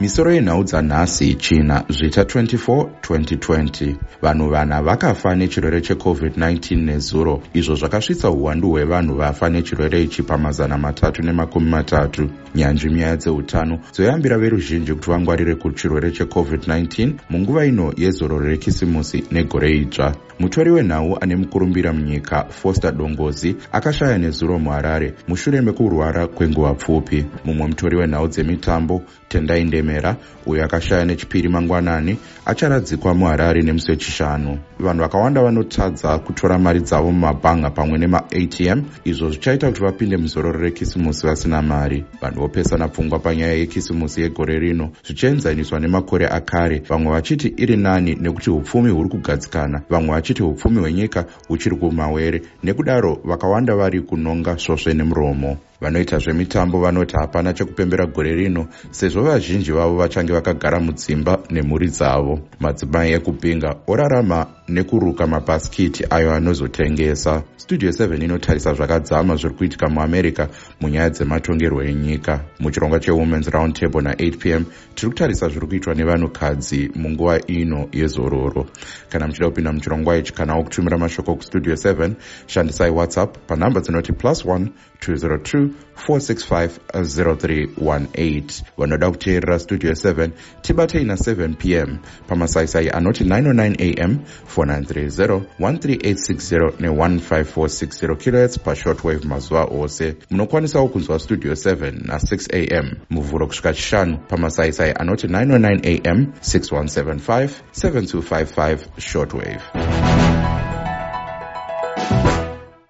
misoro yenhau dzanhasi china zvita 24 2020 vanhu vana vakafa nechirwere checovid-19 nezuro izvo zvakasvitsa uwandu hwevanhu vafa nechirwere ichi pamazana matatu nemakumi matatu. Nyanzvi nyaya dzeutano dzoyambira veruzhinji kuti vangwarire kuchirwere checovid-19 munguva ino yezororo rekisimusi negore idzva mutori wenhau ane mukurumbira munyika foster dongozi akashaya nezuro muharare mushure mekurwara kwenguva pfupi. Mumwe mutori wenhau dzemitambo tendai ndemera uyo akashaya nechipiri mangwanani acharadzikwa muharare nemusi wechishanu. Vanhu vakawanda vanotadza kutora mari dzavo mumabhanga pamwe nemaatm izvo zvichaita kuti vapinde muzororo rekisimusi vasina mari. Vanhu vopesana pfungwa panyaya yekisimusi yegore rino zvichienzaniswa nemakore akare. Vamwe vachiti iri nani nekuti upfumi huri kugadzikana. Vamwe vachiti upfumi hwenyika huchiri kumawere. Nekudaro vakawanda vari kunonga svosve nemuromo vanoita zvemitambo vanoti hapana chekupembera gore rino sezvo vazhinji vavo vachange vakagara mudzimba nemhuri dzavo. Madzimai ekupinga orarama nekuruka mabhasikiti ayo anozotengesa. Studio 7 inotarisa zvakadzama zviri kuitika muamerica munyaya dzematongerwo enyika. Muchirongwa chewomens round table na8 p m tiri kutarisa zviri kuitwa nevanhukadzi munguva ino yezororo. Kana muchida kupinda muchirongwa ichi kana wokutumira mashoko kustudio 7 shandisai whatsapp panhamba dzinoti plus 1 202 465 0318 vanoda kuteerera studio 7 tibatei na7 p m. Pamasaisai anoti 909 am 4930 13860 ne1546 khz pashortwave mazuva ose. Munokwanisawo kunzwa studio 7 na6 am muvhuro kusvika chishanu pamasaisai anoti 909 am 6175 7255 shortwave